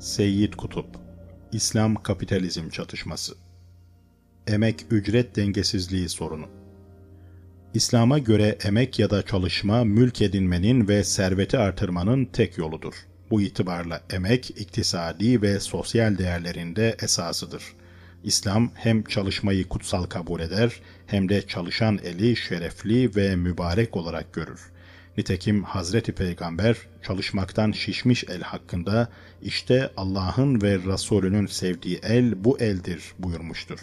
Seyyid Kutup İslam Kapitalizm Çatışması Emek ücret dengesizliği sorunu İslam'a göre emek ya da çalışma mülk edinmenin ve serveti artırmanın tek yoludur. Bu itibarla emek iktisadi ve sosyal değerlerinde esasıdır. İslam hem çalışmayı kutsal kabul eder hem de çalışan eli şerefli ve mübarek olarak görür. Nitekim Hazreti Peygamber çalışmaktan şişmiş el hakkında işte Allah'ın ve Resulünün sevdiği el bu eldir buyurmuştur.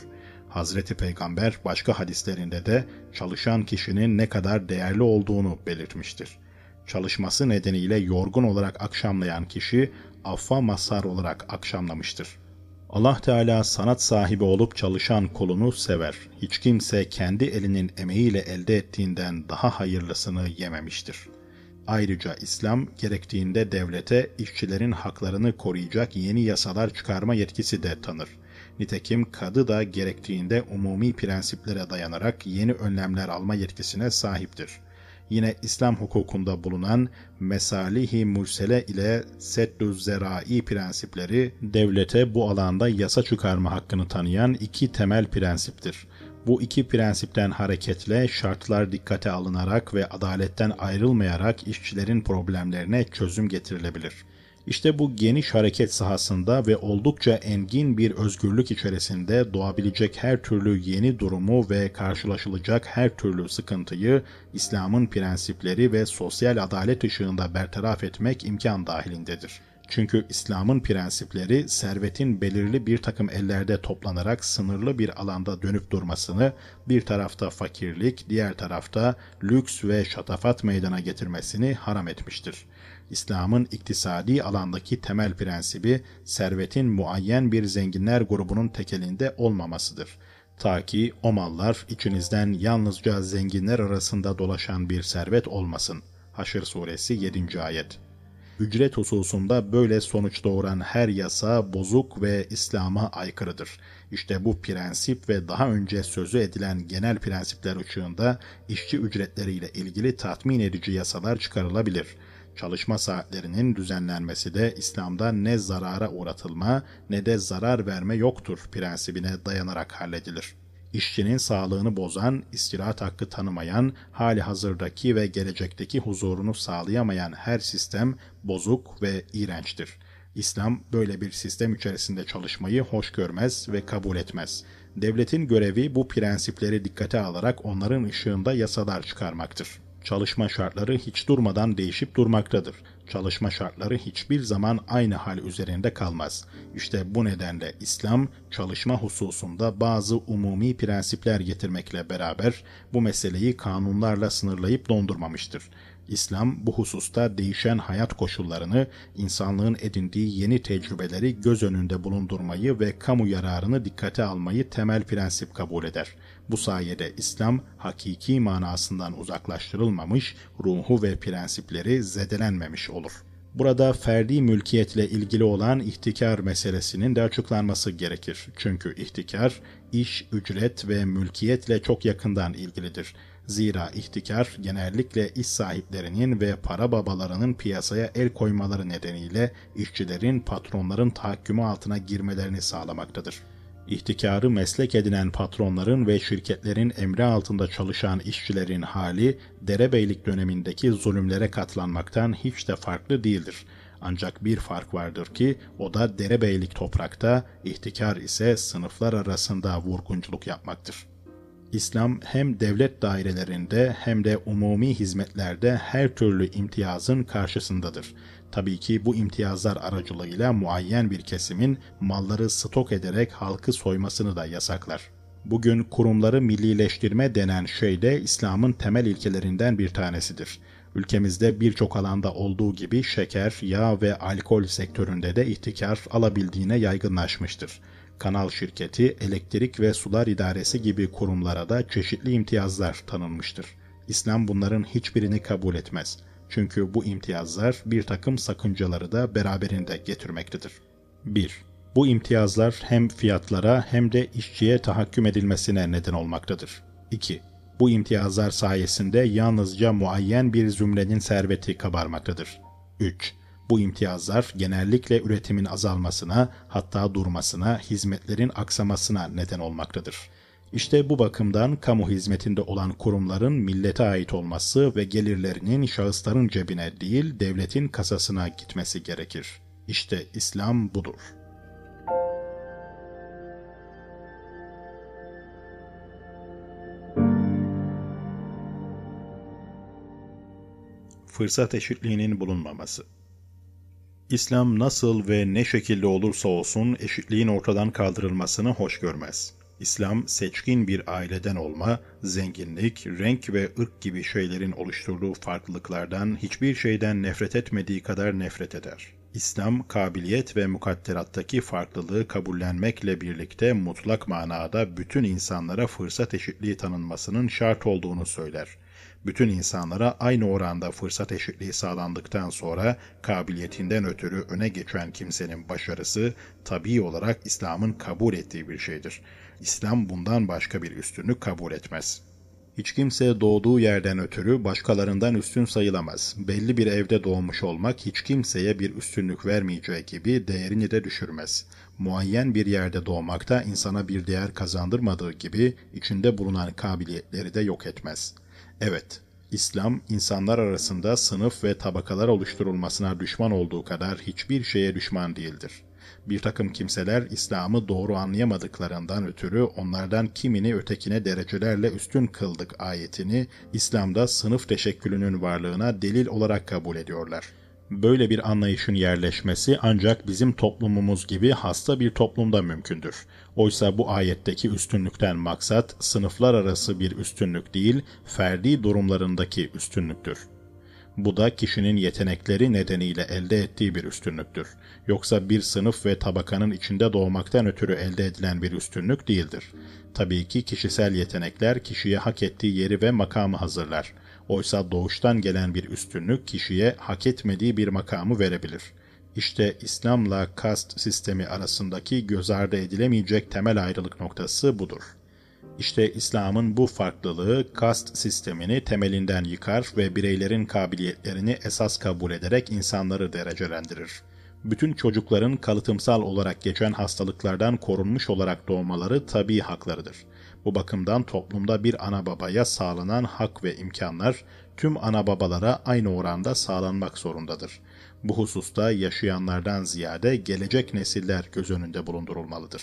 Hazreti Peygamber başka hadislerinde de çalışan kişinin ne kadar değerli olduğunu belirtmiştir. Çalışması nedeniyle yorgun olarak akşamlayan kişi affa mazhar olarak akşamlamıştır. Allah Teala sanat sahibi olup çalışan kolunu sever. Hiç kimse kendi elinin emeğiyle elde ettiğinden daha hayırlısını yememiştir. Ayrıca İslam gerektiğinde devlete işçilerin haklarını koruyacak yeni yasalar çıkarma yetkisi de tanır. Nitekim kadı da gerektiğinde umumi prensiplere dayanarak yeni önlemler alma yetkisine sahiptir yine İslam hukukunda bulunan mesalihi mursele ile seddüz zerai prensipleri devlete bu alanda yasa çıkarma hakkını tanıyan iki temel prensiptir. Bu iki prensipten hareketle şartlar dikkate alınarak ve adaletten ayrılmayarak işçilerin problemlerine çözüm getirilebilir.'' İşte bu geniş hareket sahasında ve oldukça engin bir özgürlük içerisinde doğabilecek her türlü yeni durumu ve karşılaşılacak her türlü sıkıntıyı İslam'ın prensipleri ve sosyal adalet ışığında bertaraf etmek imkan dahilindedir. Çünkü İslam'ın prensipleri servetin belirli bir takım ellerde toplanarak sınırlı bir alanda dönüp durmasını, bir tarafta fakirlik, diğer tarafta lüks ve şatafat meydana getirmesini haram etmiştir. İslam'ın iktisadi alandaki temel prensibi servetin muayyen bir zenginler grubunun tekelinde olmamasıdır. Ta ki o mallar içinizden yalnızca zenginler arasında dolaşan bir servet olmasın. Haşr suresi 7. ayet ücret hususunda böyle sonuç doğuran her yasa bozuk ve İslam'a aykırıdır. İşte bu prensip ve daha önce sözü edilen genel prensipler ışığında işçi ücretleriyle ilgili tatmin edici yasalar çıkarılabilir. Çalışma saatlerinin düzenlenmesi de İslam'da ne zarara uğratılma ne de zarar verme yoktur prensibine dayanarak halledilir işçinin sağlığını bozan, istirahat hakkı tanımayan, hali hazırdaki ve gelecekteki huzurunu sağlayamayan her sistem bozuk ve iğrençtir. İslam böyle bir sistem içerisinde çalışmayı hoş görmez ve kabul etmez. Devletin görevi bu prensipleri dikkate alarak onların ışığında yasalar çıkarmaktır. Çalışma şartları hiç durmadan değişip durmaktadır çalışma şartları hiçbir zaman aynı hal üzerinde kalmaz. İşte bu nedenle İslam çalışma hususunda bazı umumi prensipler getirmekle beraber bu meseleyi kanunlarla sınırlayıp dondurmamıştır. İslam bu hususta değişen hayat koşullarını, insanlığın edindiği yeni tecrübeleri göz önünde bulundurmayı ve kamu yararını dikkate almayı temel prensip kabul eder. Bu sayede İslam hakiki manasından uzaklaştırılmamış, ruhu ve prensipleri zedelenmemiş olur. Burada ferdi mülkiyetle ilgili olan ihtikar meselesinin de açıklanması gerekir. Çünkü ihtikar, iş, ücret ve mülkiyetle çok yakından ilgilidir. Zira ihtikar genellikle iş sahiplerinin ve para babalarının piyasaya el koymaları nedeniyle işçilerin patronların tahakkümü altına girmelerini sağlamaktadır. İhtikarı meslek edinen patronların ve şirketlerin emri altında çalışan işçilerin hali derebeylik dönemindeki zulümlere katlanmaktan hiç de farklı değildir. Ancak bir fark vardır ki o da derebeylik toprakta, ihtikar ise sınıflar arasında vurgunculuk yapmaktır. İslam hem devlet dairelerinde hem de umumi hizmetlerde her türlü imtiyazın karşısındadır. Tabii ki bu imtiyazlar aracılığıyla muayyen bir kesimin malları stok ederek halkı soymasını da yasaklar. Bugün kurumları millileştirme denen şey de İslam'ın temel ilkelerinden bir tanesidir. Ülkemizde birçok alanda olduğu gibi şeker, yağ ve alkol sektöründe de ihtikar alabildiğine yaygınlaşmıştır. Kanal şirketi, elektrik ve sular idaresi gibi kurumlara da çeşitli imtiyazlar tanınmıştır. İslam bunların hiçbirini kabul etmez. Çünkü bu imtiyazlar bir takım sakıncaları da beraberinde getirmektedir. 1. Bu imtiyazlar hem fiyatlara hem de işçiye tahakküm edilmesine neden olmaktadır. 2. Bu imtiyazlar sayesinde yalnızca muayyen bir zümrenin serveti kabarmaktadır. 3. Bu imtiyazlar genellikle üretimin azalmasına, hatta durmasına, hizmetlerin aksamasına neden olmaktadır. İşte bu bakımdan kamu hizmetinde olan kurumların millete ait olması ve gelirlerinin şahısların cebine değil devletin kasasına gitmesi gerekir. İşte İslam budur. Fırsat eşitliğinin bulunmaması İslam nasıl ve ne şekilde olursa olsun eşitliğin ortadan kaldırılmasını hoş görmez. İslam seçkin bir aileden olma, zenginlik, renk ve ırk gibi şeylerin oluşturduğu farklılıklardan hiçbir şeyden nefret etmediği kadar nefret eder. İslam, kabiliyet ve mukadderattaki farklılığı kabullenmekle birlikte mutlak manada bütün insanlara fırsat eşitliği tanınmasının şart olduğunu söyler bütün insanlara aynı oranda fırsat eşitliği sağlandıktan sonra kabiliyetinden ötürü öne geçen kimsenin başarısı tabii olarak İslam'ın kabul ettiği bir şeydir. İslam bundan başka bir üstünlük kabul etmez. Hiç kimse doğduğu yerden ötürü başkalarından üstün sayılamaz. Belli bir evde doğmuş olmak hiç kimseye bir üstünlük vermeyeceği gibi değerini de düşürmez. Muayyen bir yerde doğmak da insana bir değer kazandırmadığı gibi içinde bulunan kabiliyetleri de yok etmez.'' Evet, İslam insanlar arasında sınıf ve tabakalar oluşturulmasına düşman olduğu kadar hiçbir şeye düşman değildir. Bir takım kimseler İslam'ı doğru anlayamadıklarından ötürü onlardan kimini ötekine derecelerle üstün kıldık ayetini İslam'da sınıf teşekkülünün varlığına delil olarak kabul ediyorlar. Böyle bir anlayışın yerleşmesi ancak bizim toplumumuz gibi hasta bir toplumda mümkündür. Oysa bu ayetteki üstünlükten maksat sınıflar arası bir üstünlük değil, ferdi durumlarındaki üstünlüktür. Bu da kişinin yetenekleri nedeniyle elde ettiği bir üstünlüktür. Yoksa bir sınıf ve tabakanın içinde doğmaktan ötürü elde edilen bir üstünlük değildir. Tabii ki kişisel yetenekler kişiye hak ettiği yeri ve makamı hazırlar. Oysa doğuştan gelen bir üstünlük kişiye hak etmediği bir makamı verebilir. İşte İslam'la kast sistemi arasındaki göz ardı edilemeyecek temel ayrılık noktası budur. İşte İslam'ın bu farklılığı kast sistemini temelinden yıkar ve bireylerin kabiliyetlerini esas kabul ederek insanları derecelendirir. Bütün çocukların kalıtımsal olarak geçen hastalıklardan korunmuş olarak doğmaları tabi haklarıdır. Bu bakımdan toplumda bir ana babaya sağlanan hak ve imkanlar tüm ana babalara aynı oranda sağlanmak zorundadır. Bu hususta yaşayanlardan ziyade gelecek nesiller göz önünde bulundurulmalıdır.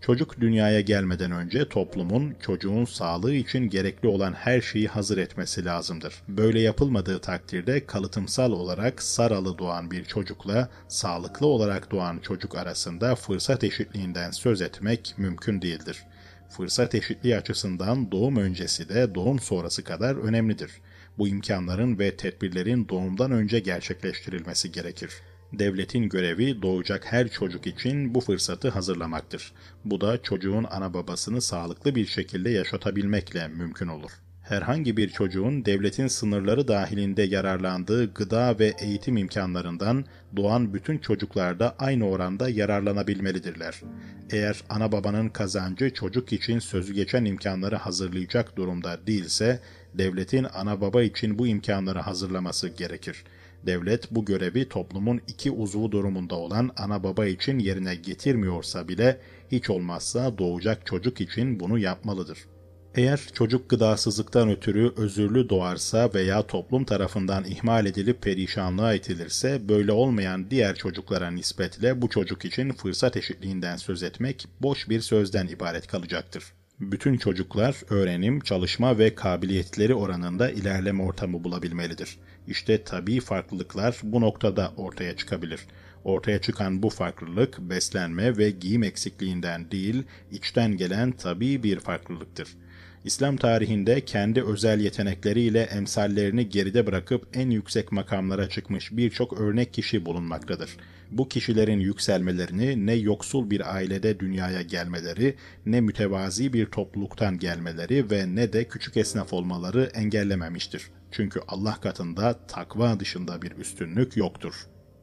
Çocuk dünyaya gelmeden önce toplumun çocuğun sağlığı için gerekli olan her şeyi hazır etmesi lazımdır. Böyle yapılmadığı takdirde kalıtımsal olarak saralı doğan bir çocukla sağlıklı olarak doğan çocuk arasında fırsat eşitliğinden söz etmek mümkün değildir. Fırsat eşitliği açısından doğum öncesi de doğum sonrası kadar önemlidir. Bu imkanların ve tedbirlerin doğumdan önce gerçekleştirilmesi gerekir. Devletin görevi doğacak her çocuk için bu fırsatı hazırlamaktır. Bu da çocuğun ana babasını sağlıklı bir şekilde yaşatabilmekle mümkün olur. Herhangi bir çocuğun devletin sınırları dahilinde yararlandığı gıda ve eğitim imkanlarından doğan bütün çocuklar da aynı oranda yararlanabilmelidirler. Eğer ana babanın kazancı çocuk için sözü geçen imkanları hazırlayacak durumda değilse, devletin ana baba için bu imkanları hazırlaması gerekir. Devlet bu görevi toplumun iki uzvu durumunda olan ana baba için yerine getirmiyorsa bile hiç olmazsa doğacak çocuk için bunu yapmalıdır. Eğer çocuk gıdasızlıktan ötürü özürlü doğarsa veya toplum tarafından ihmal edilip perişanlığa itilirse böyle olmayan diğer çocuklara nispetle bu çocuk için fırsat eşitliğinden söz etmek boş bir sözden ibaret kalacaktır. Bütün çocuklar öğrenim, çalışma ve kabiliyetleri oranında ilerleme ortamı bulabilmelidir. İşte tabii farklılıklar bu noktada ortaya çıkabilir. Ortaya çıkan bu farklılık beslenme ve giyim eksikliğinden değil, içten gelen tabii bir farklılıktır. İslam tarihinde kendi özel yetenekleriyle emsallerini geride bırakıp en yüksek makamlara çıkmış birçok örnek kişi bulunmaktadır. Bu kişilerin yükselmelerini ne yoksul bir ailede dünyaya gelmeleri, ne mütevazi bir topluluktan gelmeleri ve ne de küçük esnaf olmaları engellememiştir. Çünkü Allah katında takva dışında bir üstünlük yoktur.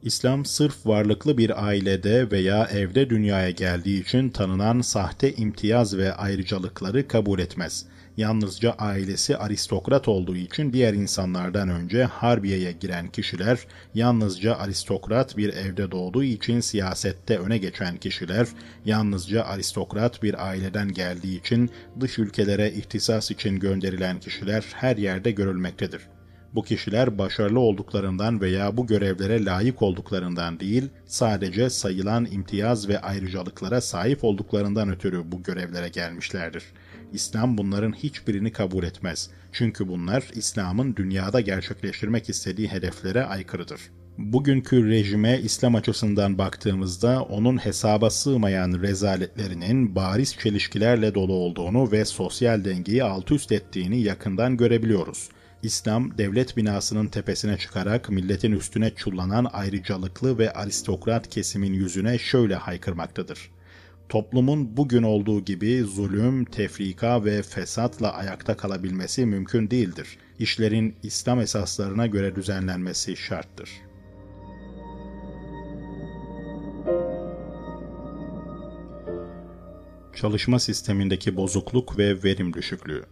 İslam sırf varlıklı bir ailede veya evde dünyaya geldiği için tanınan sahte imtiyaz ve ayrıcalıkları kabul etmez. yalnızca ailesi aristokrat olduğu için diğer insanlardan önce harbiyeye giren kişiler, yalnızca aristokrat bir evde doğduğu için siyasette öne geçen kişiler, yalnızca aristokrat bir aileden geldiği için dış ülkelere ihtisas için gönderilen kişiler her yerde görülmektedir. Bu kişiler başarılı olduklarından veya bu görevlere layık olduklarından değil, sadece sayılan imtiyaz ve ayrıcalıklara sahip olduklarından ötürü bu görevlere gelmişlerdir. İslam bunların hiçbirini kabul etmez. Çünkü bunlar İslam'ın dünyada gerçekleştirmek istediği hedeflere aykırıdır. Bugünkü rejime İslam açısından baktığımızda onun hesaba sığmayan rezaletlerinin bariz çelişkilerle dolu olduğunu ve sosyal dengeyi alt üst ettiğini yakından görebiliyoruz. İslam, devlet binasının tepesine çıkarak milletin üstüne çullanan ayrıcalıklı ve aristokrat kesimin yüzüne şöyle haykırmaktadır. Toplumun bugün olduğu gibi zulüm, tefrika ve fesatla ayakta kalabilmesi mümkün değildir. İşlerin İslam esaslarına göre düzenlenmesi şarttır. Çalışma sistemindeki bozukluk ve verim düşüklüğü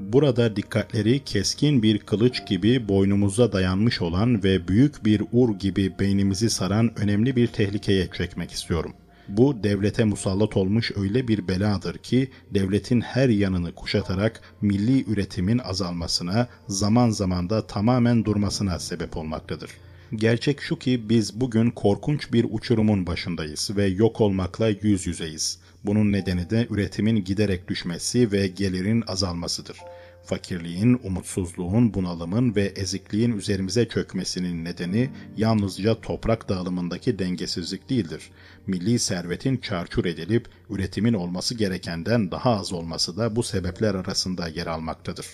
Burada dikkatleri keskin bir kılıç gibi boynumuza dayanmış olan ve büyük bir ur gibi beynimizi saran önemli bir tehlikeye çekmek istiyorum. Bu devlete musallat olmuş öyle bir beladır ki devletin her yanını kuşatarak milli üretimin azalmasına, zaman zaman da tamamen durmasına sebep olmaktadır. Gerçek şu ki biz bugün korkunç bir uçurumun başındayız ve yok olmakla yüz yüzeyiz. Bunun nedeni de üretimin giderek düşmesi ve gelirin azalmasıdır. Fakirliğin, umutsuzluğun, bunalımın ve ezikliğin üzerimize çökmesinin nedeni yalnızca toprak dağılımındaki dengesizlik değildir. Milli servetin çarçur edilip üretimin olması gerekenden daha az olması da bu sebepler arasında yer almaktadır.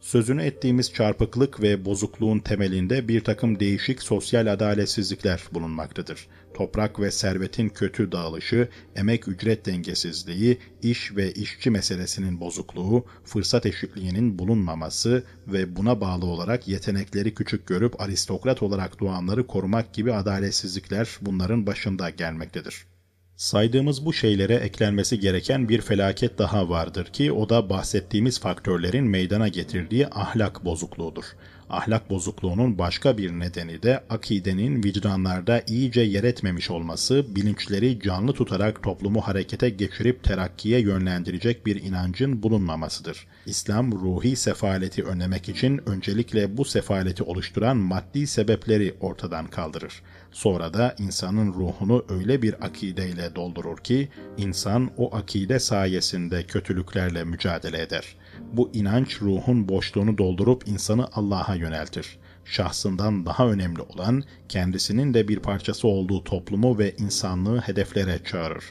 Sözünü ettiğimiz çarpıklık ve bozukluğun temelinde bir takım değişik sosyal adaletsizlikler bulunmaktadır. Toprak ve servetin kötü dağılışı, emek ücret dengesizliği, iş ve işçi meselesinin bozukluğu, fırsat eşitliğinin bulunmaması ve buna bağlı olarak yetenekleri küçük görüp aristokrat olarak doğanları korumak gibi adaletsizlikler bunların başında gelmektedir. Saydığımız bu şeylere eklenmesi gereken bir felaket daha vardır ki o da bahsettiğimiz faktörlerin meydana getirdiği ahlak bozukluğudur. Ahlak bozukluğunun başka bir nedeni de akidenin vicdanlarda iyice yer etmemiş olması, bilinçleri canlı tutarak toplumu harekete geçirip terakkiye yönlendirecek bir inancın bulunmamasıdır. İslam ruhi sefaleti önlemek için öncelikle bu sefaleti oluşturan maddi sebepleri ortadan kaldırır. Sonra da insanın ruhunu öyle bir akideyle doldurur ki insan o akide sayesinde kötülüklerle mücadele eder. Bu inanç ruhun boşluğunu doldurup insanı Allah'a yöneltir. Şahsından daha önemli olan kendisinin de bir parçası olduğu toplumu ve insanlığı hedeflere çağırır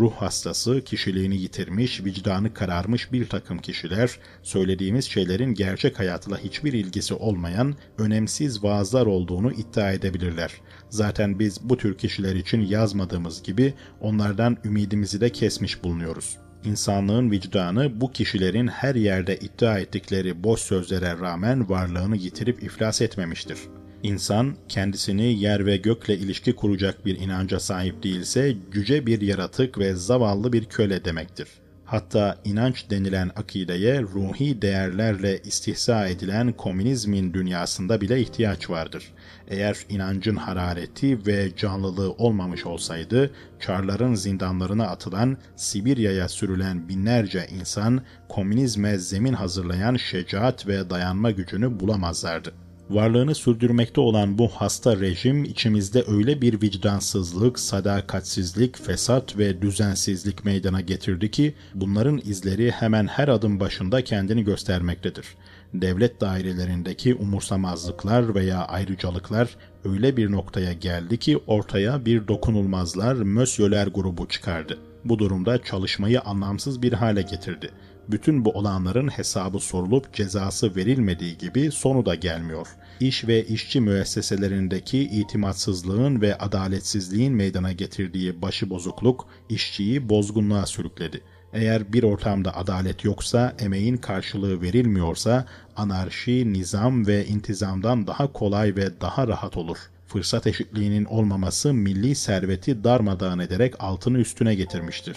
ruh hastası, kişiliğini yitirmiş, vicdanı kararmış bir takım kişiler, söylediğimiz şeylerin gerçek hayatla hiçbir ilgisi olmayan, önemsiz vaazlar olduğunu iddia edebilirler. Zaten biz bu tür kişiler için yazmadığımız gibi onlardan ümidimizi de kesmiş bulunuyoruz. İnsanlığın vicdanı bu kişilerin her yerde iddia ettikleri boş sözlere rağmen varlığını yitirip iflas etmemiştir. İnsan kendisini yer ve gökle ilişki kuracak bir inanca sahip değilse cüce bir yaratık ve zavallı bir köle demektir. Hatta inanç denilen akideye ruhi değerlerle istihza edilen komünizmin dünyasında bile ihtiyaç vardır. Eğer inancın harareti ve canlılığı olmamış olsaydı, çarların zindanlarına atılan, Sibirya'ya sürülen binlerce insan komünizme zemin hazırlayan şecaat ve dayanma gücünü bulamazlardı. Varlığını sürdürmekte olan bu hasta rejim içimizde öyle bir vicdansızlık, sadakatsizlik, fesat ve düzensizlik meydana getirdi ki bunların izleri hemen her adım başında kendini göstermektedir. Devlet dairelerindeki umursamazlıklar veya ayrıcalıklar öyle bir noktaya geldi ki ortaya bir dokunulmazlar, mösyöler grubu çıkardı. Bu durumda çalışmayı anlamsız bir hale getirdi bütün bu olanların hesabı sorulup cezası verilmediği gibi sonu da gelmiyor. İş ve işçi müesseselerindeki itimatsızlığın ve adaletsizliğin meydana getirdiği başıbozukluk işçiyi bozgunluğa sürükledi. Eğer bir ortamda adalet yoksa, emeğin karşılığı verilmiyorsa, anarşi, nizam ve intizamdan daha kolay ve daha rahat olur. Fırsat eşitliğinin olmaması milli serveti darmadağın ederek altını üstüne getirmiştir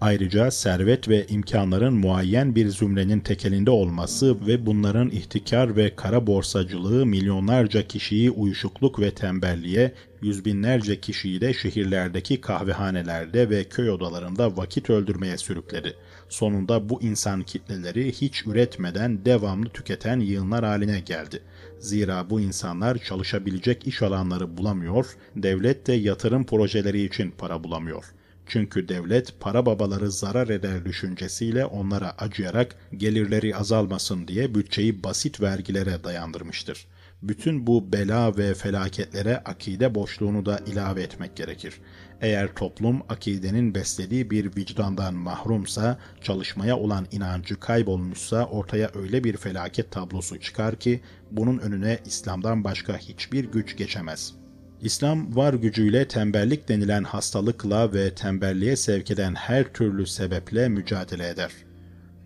Ayrıca servet ve imkanların muayyen bir zümrenin tekelinde olması ve bunların ihtikar ve kara borsacılığı milyonlarca kişiyi uyuşukluk ve tembelliğe, yüz binlerce kişiyi de şehirlerdeki kahvehanelerde ve köy odalarında vakit öldürmeye sürükledi. Sonunda bu insan kitleleri hiç üretmeden devamlı tüketen yığınlar haline geldi. Zira bu insanlar çalışabilecek iş alanları bulamıyor, devlet de yatırım projeleri için para bulamıyor. Çünkü devlet para babaları zarar eder düşüncesiyle onlara acıyarak gelirleri azalmasın diye bütçeyi basit vergilere dayandırmıştır. Bütün bu bela ve felaketlere akide boşluğunu da ilave etmek gerekir. Eğer toplum akidenin beslediği bir vicdandan mahrumsa, çalışmaya olan inancı kaybolmuşsa ortaya öyle bir felaket tablosu çıkar ki bunun önüne İslam'dan başka hiçbir güç geçemez.'' İslam var gücüyle tembellik denilen hastalıkla ve tembelliğe sevk eden her türlü sebeple mücadele eder.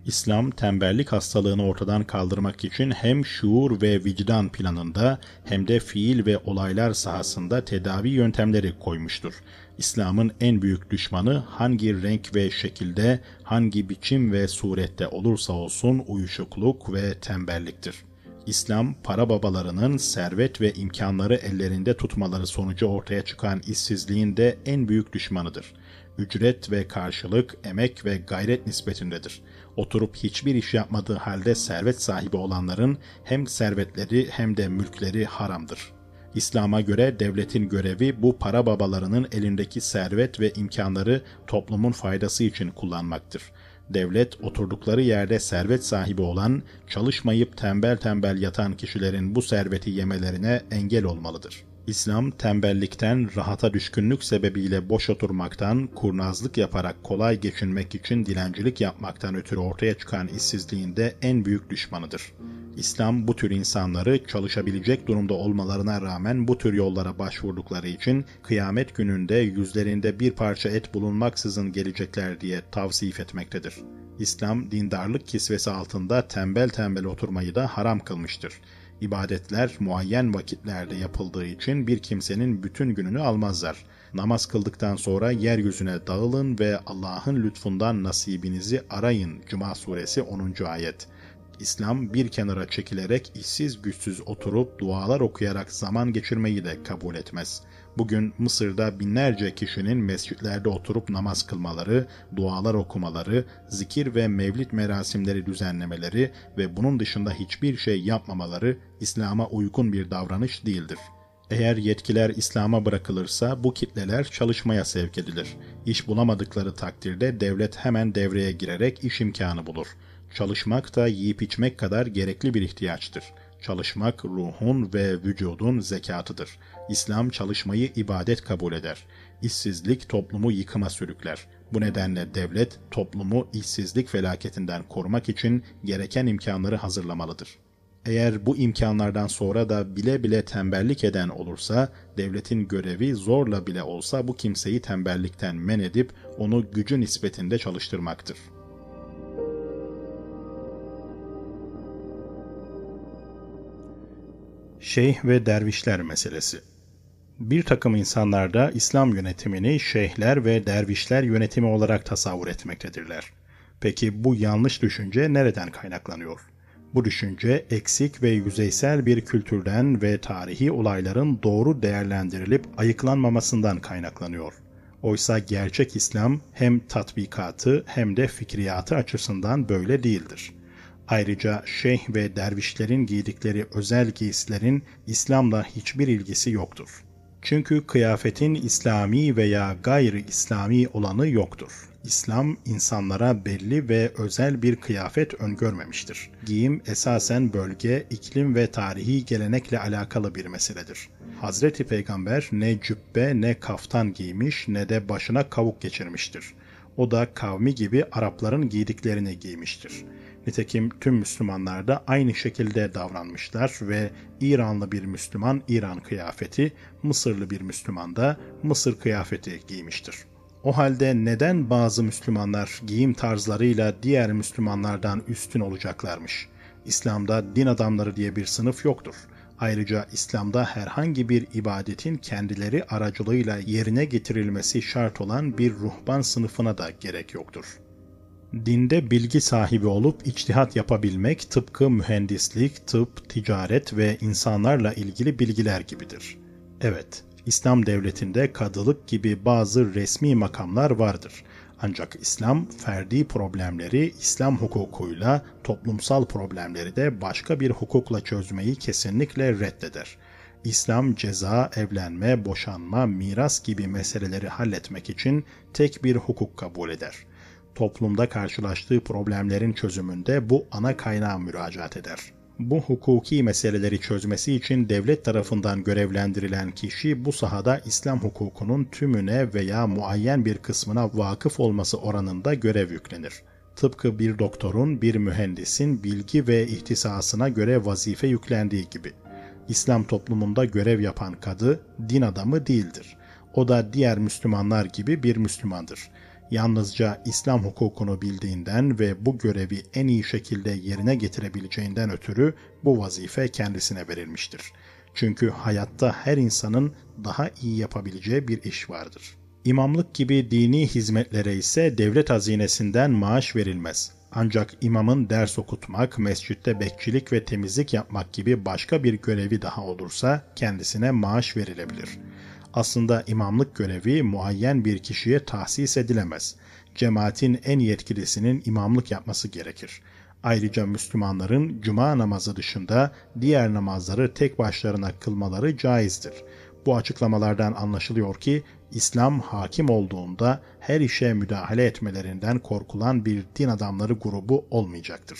İslam tembellik hastalığını ortadan kaldırmak için hem şuur ve vicdan planında hem de fiil ve olaylar sahasında tedavi yöntemleri koymuştur. İslam'ın en büyük düşmanı hangi renk ve şekilde, hangi biçim ve surette olursa olsun uyuşukluk ve tembelliktir. İslam, para babalarının servet ve imkanları ellerinde tutmaları sonucu ortaya çıkan işsizliğin de en büyük düşmanıdır. Ücret ve karşılık, emek ve gayret nispetindedir. Oturup hiçbir iş yapmadığı halde servet sahibi olanların hem servetleri hem de mülkleri haramdır. İslam'a göre devletin görevi bu para babalarının elindeki servet ve imkanları toplumun faydası için kullanmaktır devlet oturdukları yerde servet sahibi olan, çalışmayıp tembel tembel yatan kişilerin bu serveti yemelerine engel olmalıdır. İslam tembellikten, rahata düşkünlük sebebiyle boş oturmaktan, kurnazlık yaparak kolay geçinmek için dilencilik yapmaktan ötürü ortaya çıkan işsizliğin de en büyük düşmanıdır. İslam bu tür insanları çalışabilecek durumda olmalarına rağmen bu tür yollara başvurdukları için kıyamet gününde yüzlerinde bir parça et bulunmaksızın gelecekler diye tavsif etmektedir. İslam dindarlık kisvesi altında tembel tembel oturmayı da haram kılmıştır. İbadetler muayyen vakitlerde yapıldığı için bir kimsenin bütün gününü almazlar. Namaz kıldıktan sonra yeryüzüne dağılın ve Allah'ın lütfundan nasibinizi arayın. Cuma suresi 10. ayet. İslam bir kenara çekilerek işsiz güçsüz oturup dualar okuyarak zaman geçirmeyi de kabul etmez. Bugün Mısır'da binlerce kişinin mescitlerde oturup namaz kılmaları, dualar okumaları, zikir ve mevlid merasimleri düzenlemeleri ve bunun dışında hiçbir şey yapmamaları İslam'a uygun bir davranış değildir. Eğer yetkiler İslam'a bırakılırsa bu kitleler çalışmaya sevk edilir. İş bulamadıkları takdirde devlet hemen devreye girerek iş imkanı bulur. Çalışmak da yiyip içmek kadar gerekli bir ihtiyaçtır. Çalışmak ruhun ve vücudun zekatıdır. İslam çalışmayı ibadet kabul eder. İşsizlik toplumu yıkıma sürükler. Bu nedenle devlet toplumu işsizlik felaketinden korumak için gereken imkanları hazırlamalıdır. Eğer bu imkanlardan sonra da bile bile tembellik eden olursa, devletin görevi zorla bile olsa bu kimseyi tembellikten men edip onu gücü nispetinde çalıştırmaktır.'' Şeyh ve dervişler meselesi. Bir takım insanlar da İslam yönetimini şeyhler ve dervişler yönetimi olarak tasavvur etmektedirler. Peki bu yanlış düşünce nereden kaynaklanıyor? Bu düşünce eksik ve yüzeysel bir kültürden ve tarihi olayların doğru değerlendirilip ayıklanmamasından kaynaklanıyor. Oysa gerçek İslam hem tatbikatı hem de fikriyatı açısından böyle değildir. Ayrıca şeyh ve dervişlerin giydikleri özel giysilerin İslam'la hiçbir ilgisi yoktur. Çünkü kıyafetin İslami veya gayri İslami olanı yoktur. İslam insanlara belli ve özel bir kıyafet öngörmemiştir. Giyim esasen bölge, iklim ve tarihi gelenekle alakalı bir meseledir. Hazreti Peygamber ne cübbe ne kaftan giymiş ne de başına kavuk geçirmiştir. O da kavmi gibi Arapların giydiklerini giymiştir. Nitekim tüm Müslümanlar da aynı şekilde davranmışlar ve İranlı bir Müslüman İran kıyafeti, Mısırlı bir Müslüman da Mısır kıyafeti giymiştir. O halde neden bazı Müslümanlar giyim tarzlarıyla diğer Müslümanlardan üstün olacaklarmış? İslam'da din adamları diye bir sınıf yoktur. Ayrıca İslam'da herhangi bir ibadetin kendileri aracılığıyla yerine getirilmesi şart olan bir ruhban sınıfına da gerek yoktur. Dinde bilgi sahibi olup içtihat yapabilmek tıpkı mühendislik, tıp, ticaret ve insanlarla ilgili bilgiler gibidir. Evet, İslam devletinde kadılık gibi bazı resmi makamlar vardır. Ancak İslam ferdi problemleri İslam hukukuyla, toplumsal problemleri de başka bir hukukla çözmeyi kesinlikle reddeder. İslam ceza, evlenme, boşanma, miras gibi meseleleri halletmek için tek bir hukuk kabul eder. Toplumda karşılaştığı problemlerin çözümünde bu ana kaynağa müracaat eder bu hukuki meseleleri çözmesi için devlet tarafından görevlendirilen kişi bu sahada İslam hukukunun tümüne veya muayyen bir kısmına vakıf olması oranında görev yüklenir. Tıpkı bir doktorun, bir mühendisin bilgi ve ihtisasına göre vazife yüklendiği gibi. İslam toplumunda görev yapan kadı din adamı değildir. O da diğer Müslümanlar gibi bir Müslümandır yalnızca İslam hukukunu bildiğinden ve bu görevi en iyi şekilde yerine getirebileceğinden ötürü bu vazife kendisine verilmiştir. Çünkü hayatta her insanın daha iyi yapabileceği bir iş vardır. İmamlık gibi dini hizmetlere ise devlet hazinesinden maaş verilmez. Ancak imamın ders okutmak, mescitte bekçilik ve temizlik yapmak gibi başka bir görevi daha olursa kendisine maaş verilebilir.'' Aslında imamlık görevi muayyen bir kişiye tahsis edilemez. Cemaatin en yetkilisinin imamlık yapması gerekir. Ayrıca Müslümanların cuma namazı dışında diğer namazları tek başlarına kılmaları caizdir. Bu açıklamalardan anlaşılıyor ki İslam hakim olduğunda her işe müdahale etmelerinden korkulan bir din adamları grubu olmayacaktır.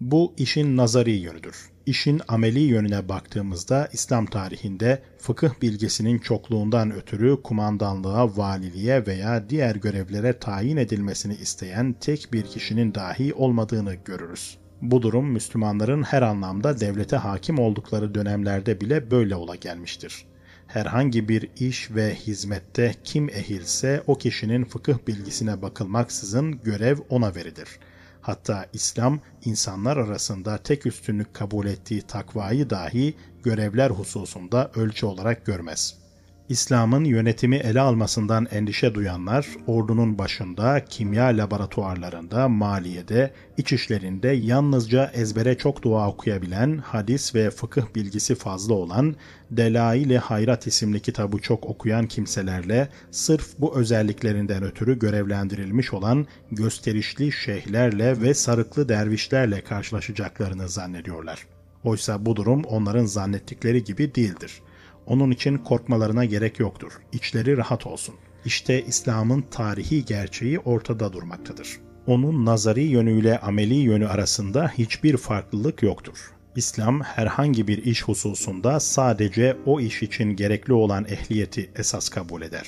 Bu işin nazari yönüdür. İşin ameli yönüne baktığımızda İslam tarihinde fıkıh bilgisinin çokluğundan ötürü kumandanlığa, valiliğe veya diğer görevlere tayin edilmesini isteyen tek bir kişinin dahi olmadığını görürüz. Bu durum Müslümanların her anlamda devlete hakim oldukları dönemlerde bile böyle ola gelmiştir. Herhangi bir iş ve hizmette kim ehilse o kişinin fıkıh bilgisine bakılmaksızın görev ona verilir.'' Hatta İslam insanlar arasında tek üstünlük kabul ettiği takvayı dahi görevler hususunda ölçü olarak görmez. İslam'ın yönetimi ele almasından endişe duyanlar, ordunun başında, kimya laboratuvarlarında, maliyede, iç işlerinde yalnızca ezbere çok dua okuyabilen, hadis ve fıkıh bilgisi fazla olan, Delail-i Hayrat isimli kitabı çok okuyan kimselerle, sırf bu özelliklerinden ötürü görevlendirilmiş olan gösterişli şeyhlerle ve sarıklı dervişlerle karşılaşacaklarını zannediyorlar. Oysa bu durum onların zannettikleri gibi değildir.'' Onun için korkmalarına gerek yoktur. İçleri rahat olsun. İşte İslam'ın tarihi gerçeği ortada durmaktadır. Onun nazari yönüyle ameli yönü arasında hiçbir farklılık yoktur. İslam herhangi bir iş hususunda sadece o iş için gerekli olan ehliyeti esas kabul eder.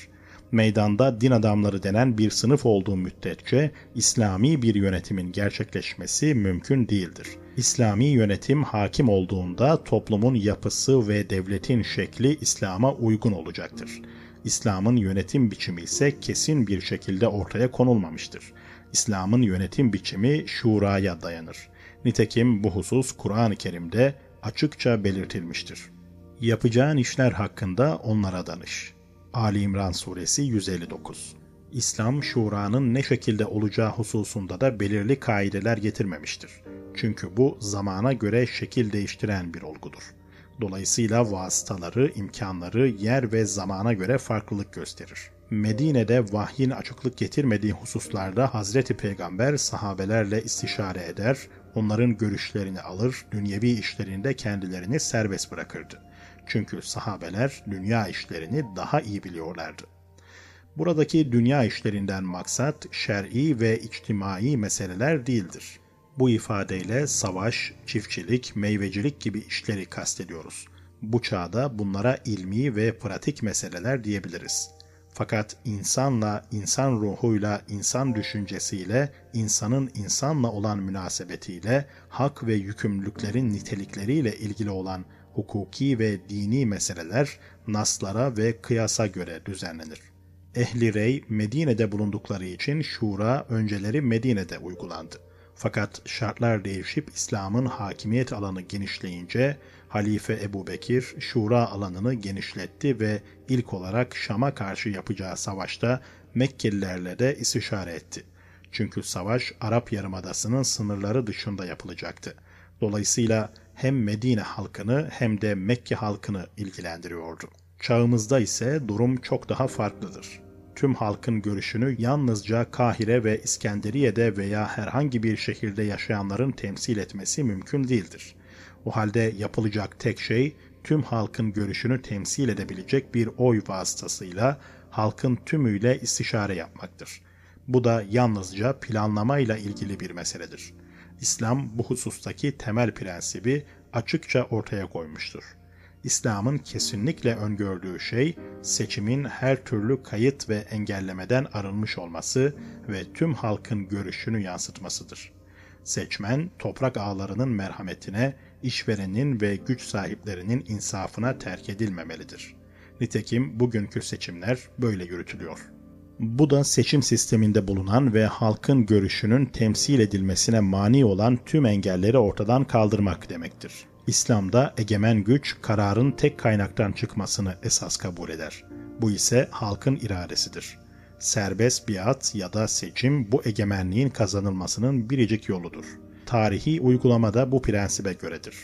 Meydanda din adamları denen bir sınıf olduğu müddetçe İslami bir yönetimin gerçekleşmesi mümkün değildir.'' İslami yönetim hakim olduğunda toplumun yapısı ve devletin şekli İslam'a uygun olacaktır. İslam'ın yönetim biçimi ise kesin bir şekilde ortaya konulmamıştır. İslam'ın yönetim biçimi şuraya dayanır. Nitekim bu husus Kur'an-ı Kerim'de açıkça belirtilmiştir. Yapacağın işler hakkında onlara danış. Ali İmran Suresi 159 İslam şuranın ne şekilde olacağı hususunda da belirli kaideler getirmemiştir. Çünkü bu zamana göre şekil değiştiren bir olgudur. Dolayısıyla vasıtaları, imkanları yer ve zamana göre farklılık gösterir. Medine'de vahyin açıklık getirmediği hususlarda Hazreti Peygamber sahabelerle istişare eder, onların görüşlerini alır, dünyevi işlerinde kendilerini serbest bırakırdı. Çünkü sahabeler dünya işlerini daha iyi biliyorlardı. Buradaki dünya işlerinden maksat şer'i ve içtimai meseleler değildir. Bu ifadeyle savaş, çiftçilik, meyvecilik gibi işleri kastediyoruz. Bu çağda bunlara ilmi ve pratik meseleler diyebiliriz. Fakat insanla, insan ruhuyla, insan düşüncesiyle, insanın insanla olan münasebetiyle, hak ve yükümlülüklerin nitelikleriyle ilgili olan hukuki ve dini meseleler naslara ve kıyasa göre düzenlenir. Ehli Rey Medine'de bulundukları için şura önceleri Medine'de uygulandı. Fakat şartlar değişip İslam'ın hakimiyet alanı genişleyince Halife Ebu Bekir şura alanını genişletti ve ilk olarak Şam'a karşı yapacağı savaşta Mekkelilerle de istişare etti. Çünkü savaş Arap Yarımadası'nın sınırları dışında yapılacaktı. Dolayısıyla hem Medine halkını hem de Mekke halkını ilgilendiriyordu. Çağımızda ise durum çok daha farklıdır. Tüm halkın görüşünü yalnızca Kahire ve İskenderiye'de veya herhangi bir şehirde yaşayanların temsil etmesi mümkün değildir. O halde yapılacak tek şey tüm halkın görüşünü temsil edebilecek bir oy vasıtasıyla halkın tümüyle istişare yapmaktır. Bu da yalnızca planlamayla ilgili bir meseledir. İslam bu husustaki temel prensibi açıkça ortaya koymuştur. İslam'ın kesinlikle öngördüğü şey seçimin her türlü kayıt ve engellemeden arınmış olması ve tüm halkın görüşünü yansıtmasıdır. Seçmen toprak ağlarının merhametine, işverenin ve güç sahiplerinin insafına terk edilmemelidir. Nitekim bugünkü seçimler böyle yürütülüyor. Bu da seçim sisteminde bulunan ve halkın görüşünün temsil edilmesine mani olan tüm engelleri ortadan kaldırmak demektir. İslam'da egemen güç kararın tek kaynaktan çıkmasını esas kabul eder. Bu ise halkın iradesidir. Serbest biat ya da seçim bu egemenliğin kazanılmasının biricik yoludur. Tarihi uygulamada bu prensibe göredir.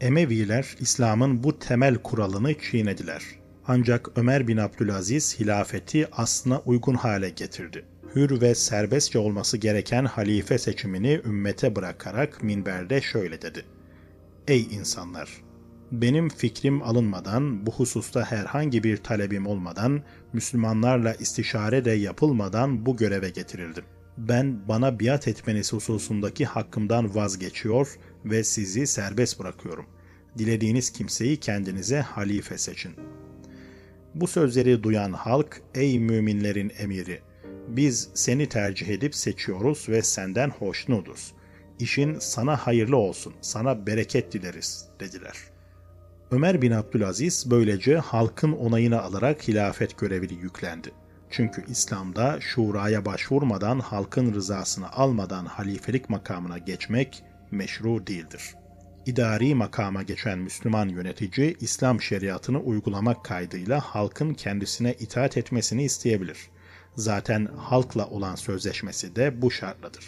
Emeviler İslam'ın bu temel kuralını çiğnediler. Ancak Ömer bin Abdülaziz hilafeti aslına uygun hale getirdi. Hür ve serbestçe olması gereken halife seçimini ümmete bırakarak minberde şöyle dedi. Ey insanlar! Benim fikrim alınmadan, bu hususta herhangi bir talebim olmadan, Müslümanlarla istişare de yapılmadan bu göreve getirildim. Ben bana biat etmeniz hususundaki hakkımdan vazgeçiyor ve sizi serbest bırakıyorum. Dilediğiniz kimseyi kendinize halife seçin. Bu sözleri duyan halk, ey müminlerin emiri! Biz seni tercih edip seçiyoruz ve senden hoşnuduz. İşin sana hayırlı olsun, sana bereket dileriz dediler. Ömer bin Abdülaziz böylece halkın onayını alarak hilafet görevini yüklendi. Çünkü İslam'da şuraya başvurmadan halkın rızasını almadan halifelik makamına geçmek meşru değildir. İdari makama geçen Müslüman yönetici İslam şeriatını uygulamak kaydıyla halkın kendisine itaat etmesini isteyebilir. Zaten halkla olan sözleşmesi de bu şartladır.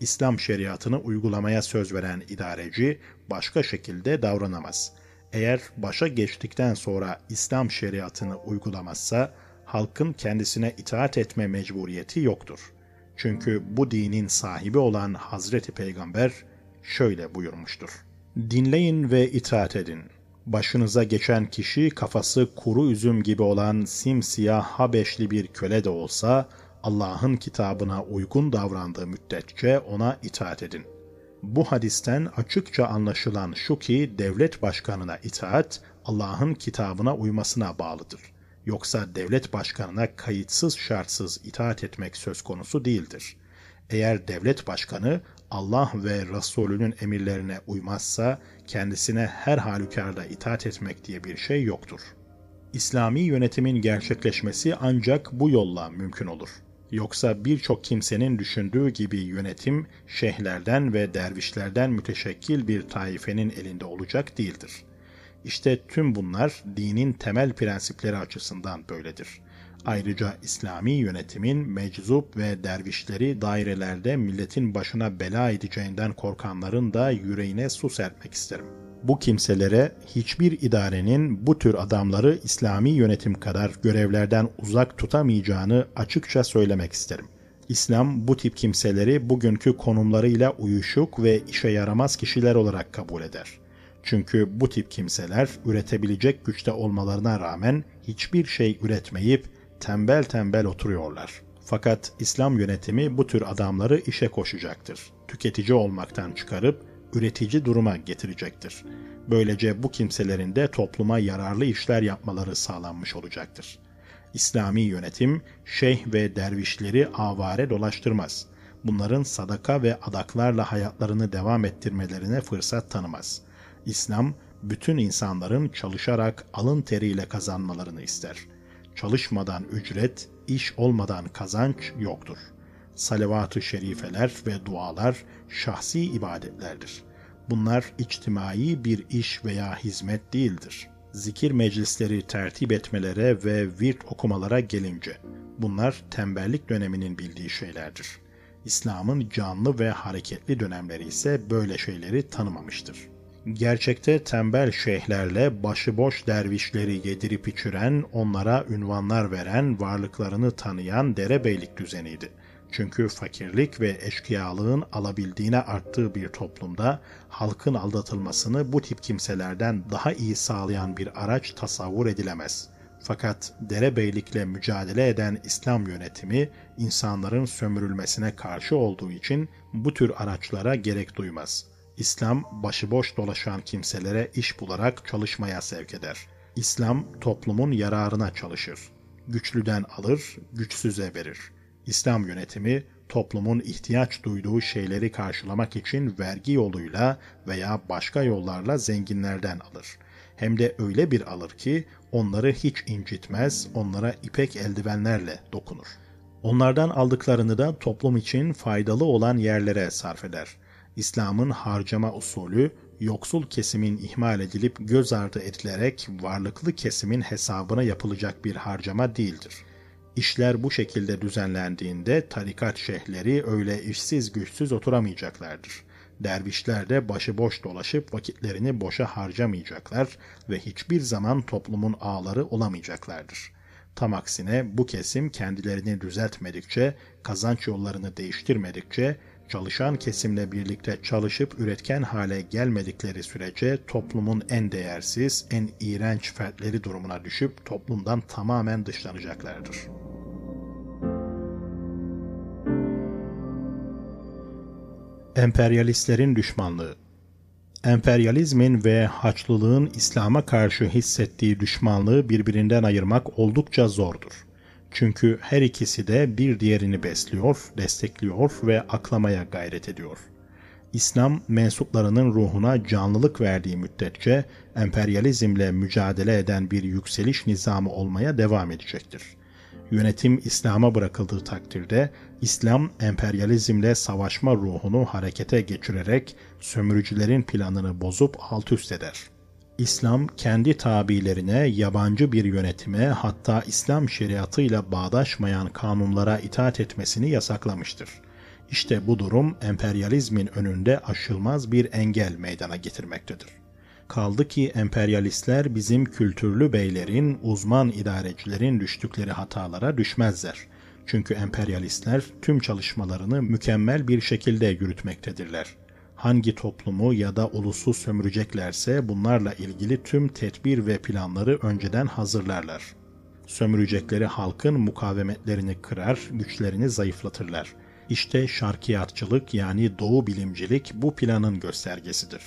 İslam şeriatını uygulamaya söz veren idareci başka şekilde davranamaz. Eğer başa geçtikten sonra İslam şeriatını uygulamazsa halkın kendisine itaat etme mecburiyeti yoktur. Çünkü bu dinin sahibi olan Hazreti Peygamber şöyle buyurmuştur. Dinleyin ve itaat edin. Başınıza geçen kişi kafası kuru üzüm gibi olan simsiyah Habeşli bir köle de olsa Allah'ın kitabına uygun davrandığı müddetçe ona itaat edin. Bu hadisten açıkça anlaşılan şu ki devlet başkanına itaat Allah'ın kitabına uymasına bağlıdır. Yoksa devlet başkanına kayıtsız şartsız itaat etmek söz konusu değildir. Eğer devlet başkanı Allah ve Resulünün emirlerine uymazsa kendisine her halükarda itaat etmek diye bir şey yoktur. İslami yönetimin gerçekleşmesi ancak bu yolla mümkün olur. Yoksa birçok kimsenin düşündüğü gibi yönetim şeyhlerden ve dervişlerden müteşekkil bir taifenin elinde olacak değildir. İşte tüm bunlar dinin temel prensipleri açısından böyledir. Ayrıca İslami yönetimin meczup ve dervişleri dairelerde milletin başına bela edeceğinden korkanların da yüreğine su serpmek isterim. Bu kimselere hiçbir idarenin bu tür adamları İslami yönetim kadar görevlerden uzak tutamayacağını açıkça söylemek isterim. İslam bu tip kimseleri bugünkü konumlarıyla uyuşuk ve işe yaramaz kişiler olarak kabul eder. Çünkü bu tip kimseler üretebilecek güçte olmalarına rağmen hiçbir şey üretmeyip tembel tembel oturuyorlar. Fakat İslam yönetimi bu tür adamları işe koşacaktır. Tüketici olmaktan çıkarıp üretici duruma getirecektir. Böylece bu kimselerin de topluma yararlı işler yapmaları sağlanmış olacaktır. İslami yönetim şeyh ve dervişleri avare dolaştırmaz. Bunların sadaka ve adaklarla hayatlarını devam ettirmelerine fırsat tanımaz. İslam bütün insanların çalışarak alın teriyle kazanmalarını ister. Çalışmadan ücret, iş olmadan kazanç yoktur. Salavat-ı şerifeler ve dualar şahsi ibadetlerdir. Bunlar içtimai bir iş veya hizmet değildir. Zikir meclisleri tertip etmelere ve virt okumalara gelince, bunlar tembellik döneminin bildiği şeylerdir. İslam'ın canlı ve hareketli dönemleri ise böyle şeyleri tanımamıştır. Gerçekte tembel şeyhlerle başıboş dervişleri yedirip içiren, onlara ünvanlar veren, varlıklarını tanıyan derebeylik düzeniydi. Çünkü fakirlik ve eşkıyalığın alabildiğine arttığı bir toplumda halkın aldatılmasını bu tip kimselerden daha iyi sağlayan bir araç tasavvur edilemez. Fakat derebeylikle mücadele eden İslam yönetimi insanların sömürülmesine karşı olduğu için bu tür araçlara gerek duymaz. İslam başıboş dolaşan kimselere iş bularak çalışmaya sevk eder. İslam toplumun yararına çalışır. Güçlüden alır, güçsüze verir.'' İslam yönetimi toplumun ihtiyaç duyduğu şeyleri karşılamak için vergi yoluyla veya başka yollarla zenginlerden alır. Hem de öyle bir alır ki onları hiç incitmez, onlara ipek eldivenlerle dokunur. Onlardan aldıklarını da toplum için faydalı olan yerlere sarf eder. İslam'ın harcama usulü yoksul kesimin ihmal edilip göz ardı edilerek varlıklı kesimin hesabına yapılacak bir harcama değildir. İşler bu şekilde düzenlendiğinde tarikat şeyhleri öyle işsiz güçsüz oturamayacaklardır. Dervişler de başıboş dolaşıp vakitlerini boşa harcamayacaklar ve hiçbir zaman toplumun ağları olamayacaklardır. Tam aksine bu kesim kendilerini düzeltmedikçe, kazanç yollarını değiştirmedikçe, çalışan kesimle birlikte çalışıp üretken hale gelmedikleri sürece toplumun en değersiz, en iğrenç fertleri durumuna düşüp toplumdan tamamen dışlanacaklardır. Emperyalistlerin düşmanlığı Emperyalizmin ve Haçlılığın İslam'a karşı hissettiği düşmanlığı birbirinden ayırmak oldukça zordur. Çünkü her ikisi de bir diğerini besliyor, destekliyor ve aklamaya gayret ediyor. İslam mensuplarının ruhuna canlılık verdiği müddetçe emperyalizmle mücadele eden bir yükseliş nizamı olmaya devam edecektir. Yönetim İslam'a bırakıldığı takdirde İslam emperyalizmle savaşma ruhunu harekete geçirerek sömürücülerin planını bozup alt üst eder. İslam kendi tabilerine yabancı bir yönetime hatta İslam şeriatıyla bağdaşmayan kanunlara itaat etmesini yasaklamıştır. İşte bu durum emperyalizmin önünde aşılmaz bir engel meydana getirmektedir. Kaldı ki emperyalistler bizim kültürlü beylerin, uzman idarecilerin düştükleri hatalara düşmezler. Çünkü emperyalistler tüm çalışmalarını mükemmel bir şekilde yürütmektedirler hangi toplumu ya da ulusu sömüreceklerse bunlarla ilgili tüm tedbir ve planları önceden hazırlarlar. Sömürecekleri halkın mukavemetlerini kırar, güçlerini zayıflatırlar. İşte şarkiyatçılık yani doğu bilimcilik bu planın göstergesidir.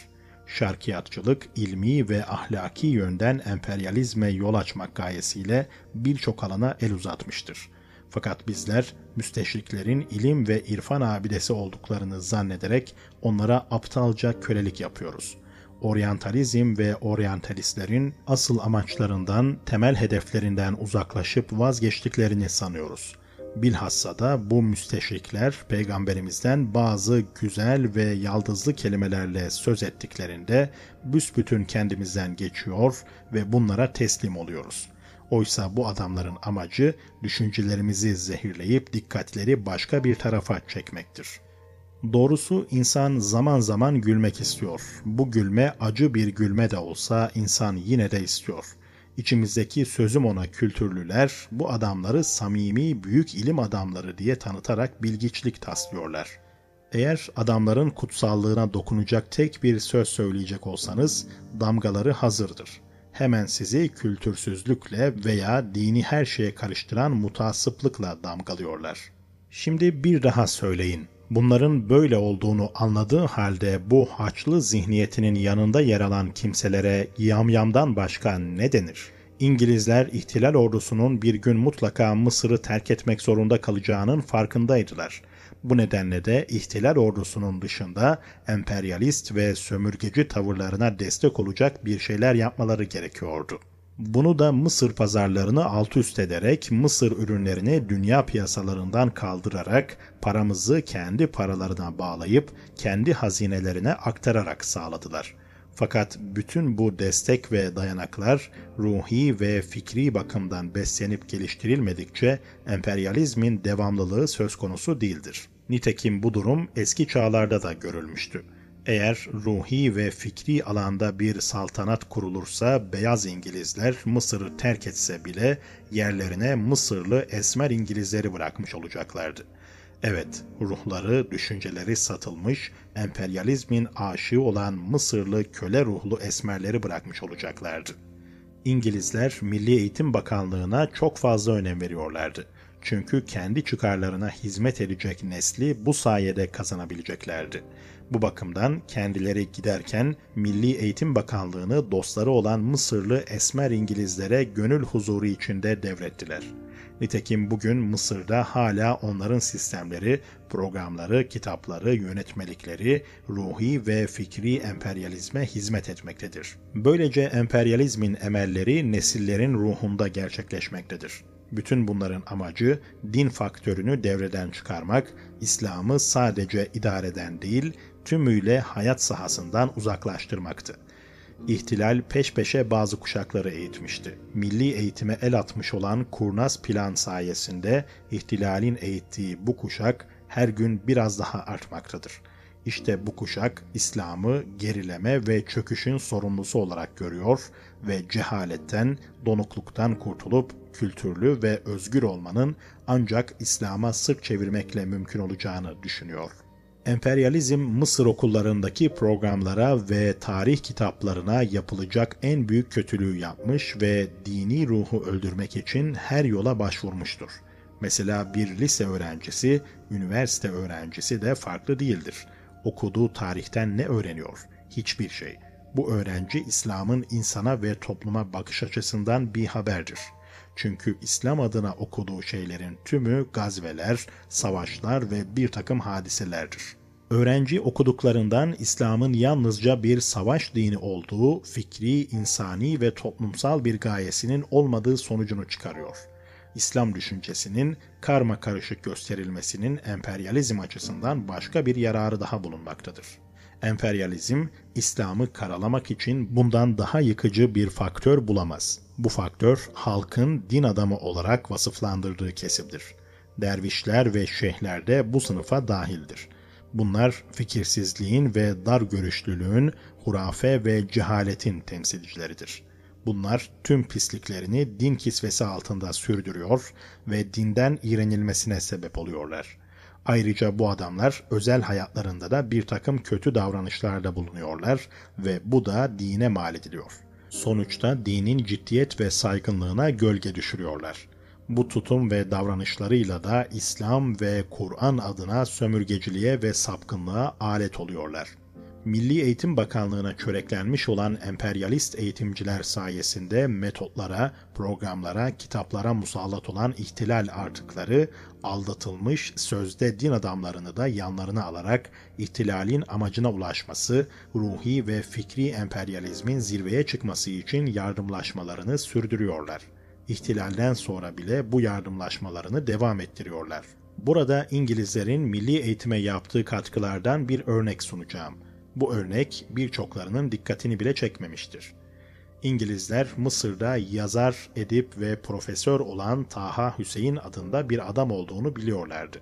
Şarkiyatçılık ilmi ve ahlaki yönden emperyalizme yol açmak gayesiyle birçok alana el uzatmıştır. Fakat bizler müsteşriklerin ilim ve irfan abidesi olduklarını zannederek onlara aptalca kölelik yapıyoruz. Oryantalizm ve oryantalistlerin asıl amaçlarından, temel hedeflerinden uzaklaşıp vazgeçtiklerini sanıyoruz. Bilhassa da bu müsteşrikler peygamberimizden bazı güzel ve yaldızlı kelimelerle söz ettiklerinde büsbütün kendimizden geçiyor ve bunlara teslim oluyoruz. Oysa bu adamların amacı düşüncelerimizi zehirleyip dikkatleri başka bir tarafa çekmektir. Doğrusu insan zaman zaman gülmek istiyor. Bu gülme acı bir gülme de olsa insan yine de istiyor. İçimizdeki sözüm ona kültürlüler bu adamları samimi büyük ilim adamları diye tanıtarak bilgiçlik taslıyorlar. Eğer adamların kutsallığına dokunacak tek bir söz söyleyecek olsanız damgaları hazırdır hemen sizi kültürsüzlükle veya dini her şeye karıştıran mutasıplıkla damgalıyorlar. Şimdi bir daha söyleyin. Bunların böyle olduğunu anladığı halde bu haçlı zihniyetinin yanında yer alan kimselere yamyamdan başka ne denir? İngilizler ihtilal ordusunun bir gün mutlaka Mısır'ı terk etmek zorunda kalacağının farkındaydılar. Bu nedenle de ihtilal ordusunun dışında emperyalist ve sömürgeci tavırlarına destek olacak bir şeyler yapmaları gerekiyordu. Bunu da Mısır pazarlarını alt üst ederek Mısır ürünlerini dünya piyasalarından kaldırarak paramızı kendi paralarına bağlayıp kendi hazinelerine aktararak sağladılar. Fakat bütün bu destek ve dayanaklar ruhi ve fikri bakımdan beslenip geliştirilmedikçe emperyalizmin devamlılığı söz konusu değildir. Nitekim bu durum eski çağlarda da görülmüştü. Eğer ruhi ve fikri alanda bir saltanat kurulursa beyaz İngilizler Mısır'ı terk etse bile yerlerine Mısırlı esmer İngilizleri bırakmış olacaklardı. Evet, ruhları, düşünceleri satılmış, emperyalizmin aşığı olan Mısırlı köle ruhlu esmerleri bırakmış olacaklardı. İngilizler Milli Eğitim Bakanlığı'na çok fazla önem veriyorlardı. Çünkü kendi çıkarlarına hizmet edecek nesli bu sayede kazanabileceklerdi. Bu bakımdan kendileri giderken Milli Eğitim Bakanlığı'nı dostları olan Mısırlı esmer İngilizlere gönül huzuru içinde devrettiler. Nitekim bugün Mısır'da hala onların sistemleri, programları, kitapları, yönetmelikleri ruhi ve fikri emperyalizme hizmet etmektedir. Böylece emperyalizmin emelleri nesillerin ruhunda gerçekleşmektedir. Bütün bunların amacı din faktörünü devreden çıkarmak, İslam'ı sadece idareden değil, tümüyle hayat sahasından uzaklaştırmaktı. İhtilal peş peşe bazı kuşakları eğitmişti. Milli eğitime el atmış olan kurnaz plan sayesinde ihtilalin eğittiği bu kuşak her gün biraz daha artmaktadır. İşte bu kuşak İslam'ı gerileme ve çöküşün sorumlusu olarak görüyor ve cehaletten, donukluktan kurtulup kültürlü ve özgür olmanın ancak İslam'a sırt çevirmekle mümkün olacağını düşünüyor. Emperyalizm Mısır okullarındaki programlara ve tarih kitaplarına yapılacak en büyük kötülüğü yapmış ve dini ruhu öldürmek için her yola başvurmuştur. Mesela bir lise öğrencisi, üniversite öğrencisi de farklı değildir. Okuduğu tarihten ne öğreniyor? Hiçbir şey. Bu öğrenci İslam'ın insana ve topluma bakış açısından bir haberdir. Çünkü İslam adına okuduğu şeylerin tümü gazveler, savaşlar ve bir takım hadiselerdir. Öğrenci okuduklarından İslam'ın yalnızca bir savaş dini olduğu, fikri, insani ve toplumsal bir gayesinin olmadığı sonucunu çıkarıyor. İslam düşüncesinin karma karışık gösterilmesinin emperyalizm açısından başka bir yararı daha bulunmaktadır. Emperyalizm, İslam'ı karalamak için bundan daha yıkıcı bir faktör bulamaz. Bu faktör halkın din adamı olarak vasıflandırdığı kesimdir. Dervişler ve şeyhler de bu sınıfa dahildir. Bunlar fikirsizliğin ve dar görüşlülüğün, hurafe ve cehaletin temsilcileridir. Bunlar tüm pisliklerini din kisvesi altında sürdürüyor ve dinden iğrenilmesine sebep oluyorlar. Ayrıca bu adamlar özel hayatlarında da bir takım kötü davranışlarda bulunuyorlar ve bu da dine mal ediliyor. Sonuçta dinin ciddiyet ve saygınlığına gölge düşürüyorlar. Bu tutum ve davranışlarıyla da İslam ve Kur'an adına sömürgeciliğe ve sapkınlığa alet oluyorlar. Milli Eğitim Bakanlığı'na çöreklenmiş olan emperyalist eğitimciler sayesinde metotlara, programlara, kitaplara musallat olan ihtilal artıkları aldatılmış sözde din adamlarını da yanlarına alarak ihtilalin amacına ulaşması, ruhi ve fikri emperyalizmin zirveye çıkması için yardımlaşmalarını sürdürüyorlar. İhtilalden sonra bile bu yardımlaşmalarını devam ettiriyorlar. Burada İngilizlerin milli eğitime yaptığı katkılardan bir örnek sunacağım. Bu örnek birçoklarının dikkatini bile çekmemiştir. İngilizler Mısır'da yazar, edip ve profesör olan Taha Hüseyin adında bir adam olduğunu biliyorlardı.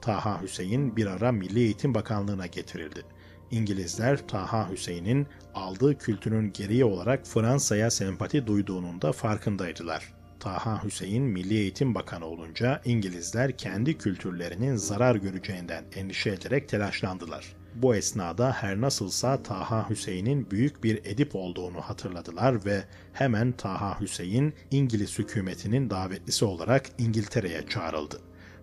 Taha Hüseyin bir ara Milli Eğitim Bakanlığı'na getirildi. İngilizler Taha Hüseyin'in aldığı kültürün gereği olarak Fransa'ya sempati duyduğunun da farkındaydılar. Taha Hüseyin Milli Eğitim Bakanı olunca İngilizler kendi kültürlerinin zarar göreceğinden endişe ederek telaşlandılar. Bu esnada her nasılsa Taha Hüseyin'in büyük bir edip olduğunu hatırladılar ve hemen Taha Hüseyin İngiliz hükümetinin davetlisi olarak İngiltere'ye çağrıldı.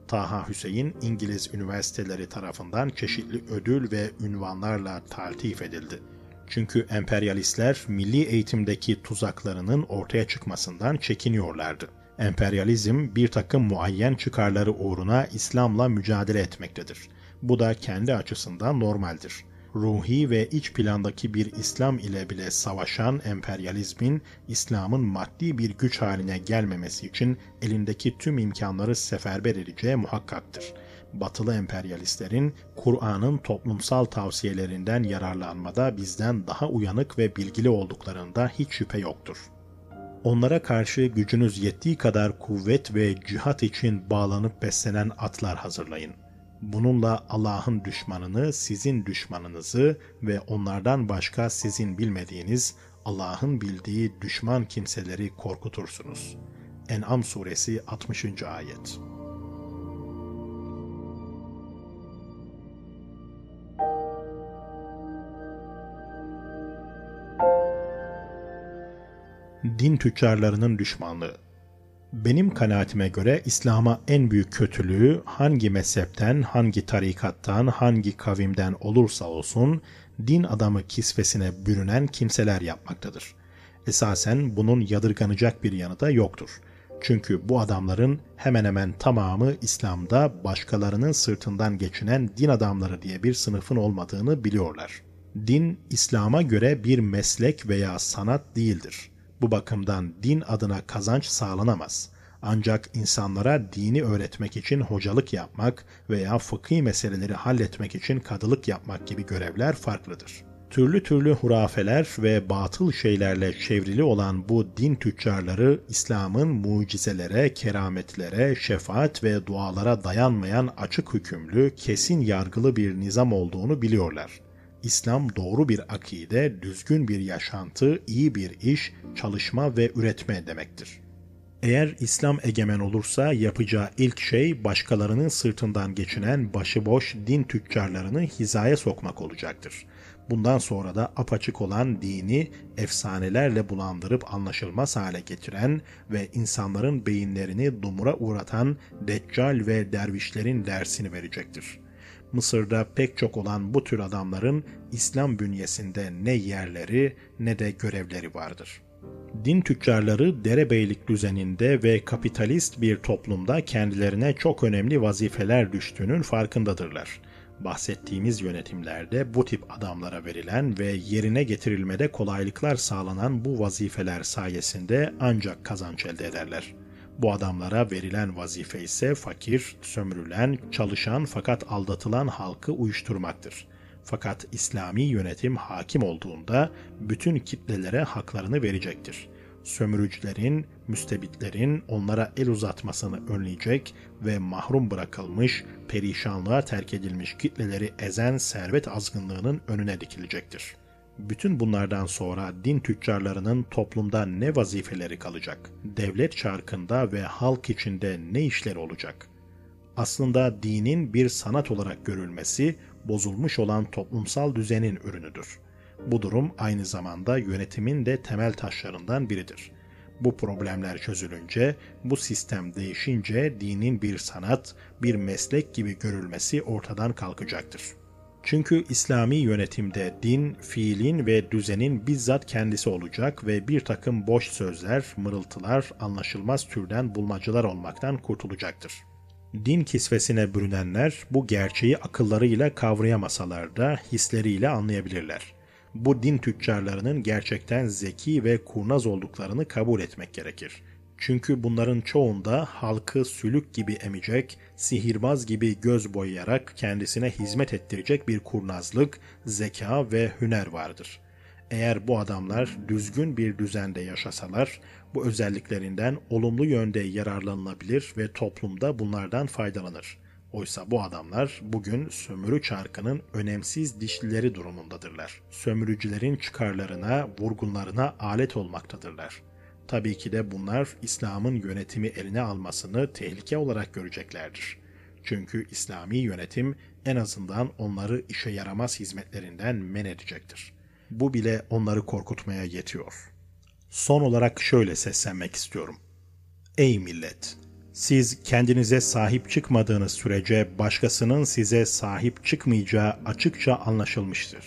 Taha Hüseyin İngiliz üniversiteleri tarafından çeşitli ödül ve ünvanlarla taltif edildi. Çünkü emperyalistler milli eğitimdeki tuzaklarının ortaya çıkmasından çekiniyorlardı. Emperyalizm bir takım muayyen çıkarları uğruna İslam'la mücadele etmektedir. Bu da kendi açısından normaldir. ruhi ve iç plandaki bir İslam ile bile savaşan emperyalizmin İslam'ın maddi bir güç haline gelmemesi için elindeki tüm imkanları seferber edeceği muhakkaktır. Batılı emperyalistlerin Kur'an'ın toplumsal tavsiyelerinden yararlanmada bizden daha uyanık ve bilgili olduklarında hiç şüphe yoktur. Onlara karşı gücünüz yettiği kadar kuvvet ve cihat için bağlanıp beslenen atlar hazırlayın. Bununla Allah'ın düşmanını, sizin düşmanınızı ve onlardan başka sizin bilmediğiniz, Allah'ın bildiği düşman kimseleri korkutursunuz. En'am suresi 60. ayet. Din tüccarlarının düşmanlığı benim kanaatime göre İslam'a en büyük kötülüğü hangi mezhepten, hangi tarikattan, hangi kavimden olursa olsun din adamı kisvesine bürünen kimseler yapmaktadır. Esasen bunun yadırganacak bir yanı da yoktur. Çünkü bu adamların hemen hemen tamamı İslam'da başkalarının sırtından geçinen din adamları diye bir sınıfın olmadığını biliyorlar. Din, İslam'a göre bir meslek veya sanat değildir. Bu bakımdan din adına kazanç sağlanamaz. Ancak insanlara dini öğretmek için hocalık yapmak veya fıkhi meseleleri halletmek için kadılık yapmak gibi görevler farklıdır. Türlü türlü hurafeler ve batıl şeylerle çevrili olan bu din tüccarları İslam'ın mucizelere, kerametlere, şefaat ve dualara dayanmayan açık hükümlü, kesin yargılı bir nizam olduğunu biliyorlar. İslam doğru bir akide, düzgün bir yaşantı, iyi bir iş, çalışma ve üretme demektir. Eğer İslam egemen olursa yapacağı ilk şey başkalarının sırtından geçinen başıboş din tüccarlarını hizaya sokmak olacaktır. Bundan sonra da apaçık olan dini efsanelerle bulandırıp anlaşılmaz hale getiren ve insanların beyinlerini dumura uğratan deccal ve dervişlerin dersini verecektir.'' Mısır'da pek çok olan bu tür adamların İslam bünyesinde ne yerleri ne de görevleri vardır. Din tüccarları derebeylik düzeninde ve kapitalist bir toplumda kendilerine çok önemli vazifeler düştüğünün farkındadırlar. Bahsettiğimiz yönetimlerde bu tip adamlara verilen ve yerine getirilmede kolaylıklar sağlanan bu vazifeler sayesinde ancak kazanç elde ederler. Bu adamlara verilen vazife ise fakir, sömürülen, çalışan fakat aldatılan halkı uyuşturmaktır. Fakat İslami yönetim hakim olduğunda bütün kitlelere haklarını verecektir. Sömürücülerin, müstebitlerin onlara el uzatmasını önleyecek ve mahrum bırakılmış, perişanlığa terk edilmiş kitleleri ezen servet azgınlığının önüne dikilecektir.'' Bütün bunlardan sonra din tüccarlarının toplumda ne vazifeleri kalacak? Devlet çarkında ve halk içinde ne işleri olacak? Aslında dinin bir sanat olarak görülmesi bozulmuş olan toplumsal düzenin ürünüdür. Bu durum aynı zamanda yönetimin de temel taşlarından biridir. Bu problemler çözülünce, bu sistem değişince dinin bir sanat, bir meslek gibi görülmesi ortadan kalkacaktır. Çünkü İslami yönetimde din, fiilin ve düzenin bizzat kendisi olacak ve bir takım boş sözler, mırıltılar, anlaşılmaz türden bulmacılar olmaktan kurtulacaktır. Din kisvesine bürünenler bu gerçeği akıllarıyla kavrayamasalar da hisleriyle anlayabilirler. Bu din tüccarlarının gerçekten zeki ve kurnaz olduklarını kabul etmek gerekir. Çünkü bunların çoğunda halkı sülük gibi emecek, sihirbaz gibi göz boyayarak kendisine hizmet ettirecek bir kurnazlık, zeka ve hüner vardır. Eğer bu adamlar düzgün bir düzende yaşasalar, bu özelliklerinden olumlu yönde yararlanılabilir ve toplumda bunlardan faydalanır. Oysa bu adamlar bugün sömürü çarkının önemsiz dişlileri durumundadırlar. Sömürücülerin çıkarlarına, vurgunlarına alet olmaktadırlar. Tabii ki de bunlar İslam'ın yönetimi eline almasını tehlike olarak göreceklerdir. Çünkü İslami yönetim en azından onları işe yaramaz hizmetlerinden men edecektir. Bu bile onları korkutmaya yetiyor. Son olarak şöyle seslenmek istiyorum. Ey millet! Siz kendinize sahip çıkmadığınız sürece başkasının size sahip çıkmayacağı açıkça anlaşılmıştır.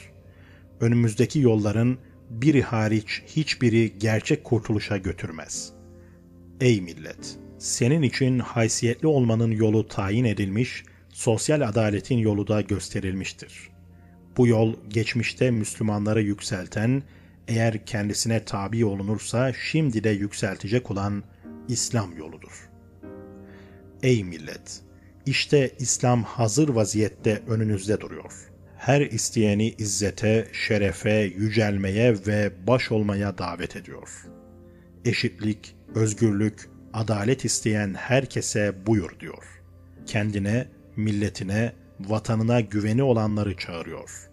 Önümüzdeki yolların biri hariç hiçbiri gerçek kurtuluşa götürmez. Ey millet! Senin için haysiyetli olmanın yolu tayin edilmiş, sosyal adaletin yolu da gösterilmiştir. Bu yol geçmişte Müslümanları yükselten, eğer kendisine tabi olunursa şimdi de yükseltecek olan İslam yoludur. Ey millet! İşte İslam hazır vaziyette önünüzde duruyor. Her isteyeni izzete, şerefe, yücelmeye ve baş olmaya davet ediyor. Eşitlik, özgürlük, adalet isteyen herkese buyur diyor. Kendine, milletine, vatanına güveni olanları çağırıyor.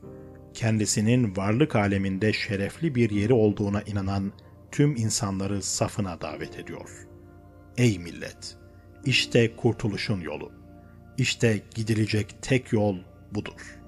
Kendisinin varlık aleminde şerefli bir yeri olduğuna inanan tüm insanları safına davet ediyor. Ey millet! İşte kurtuluşun yolu. İşte gidilecek tek yol budur.''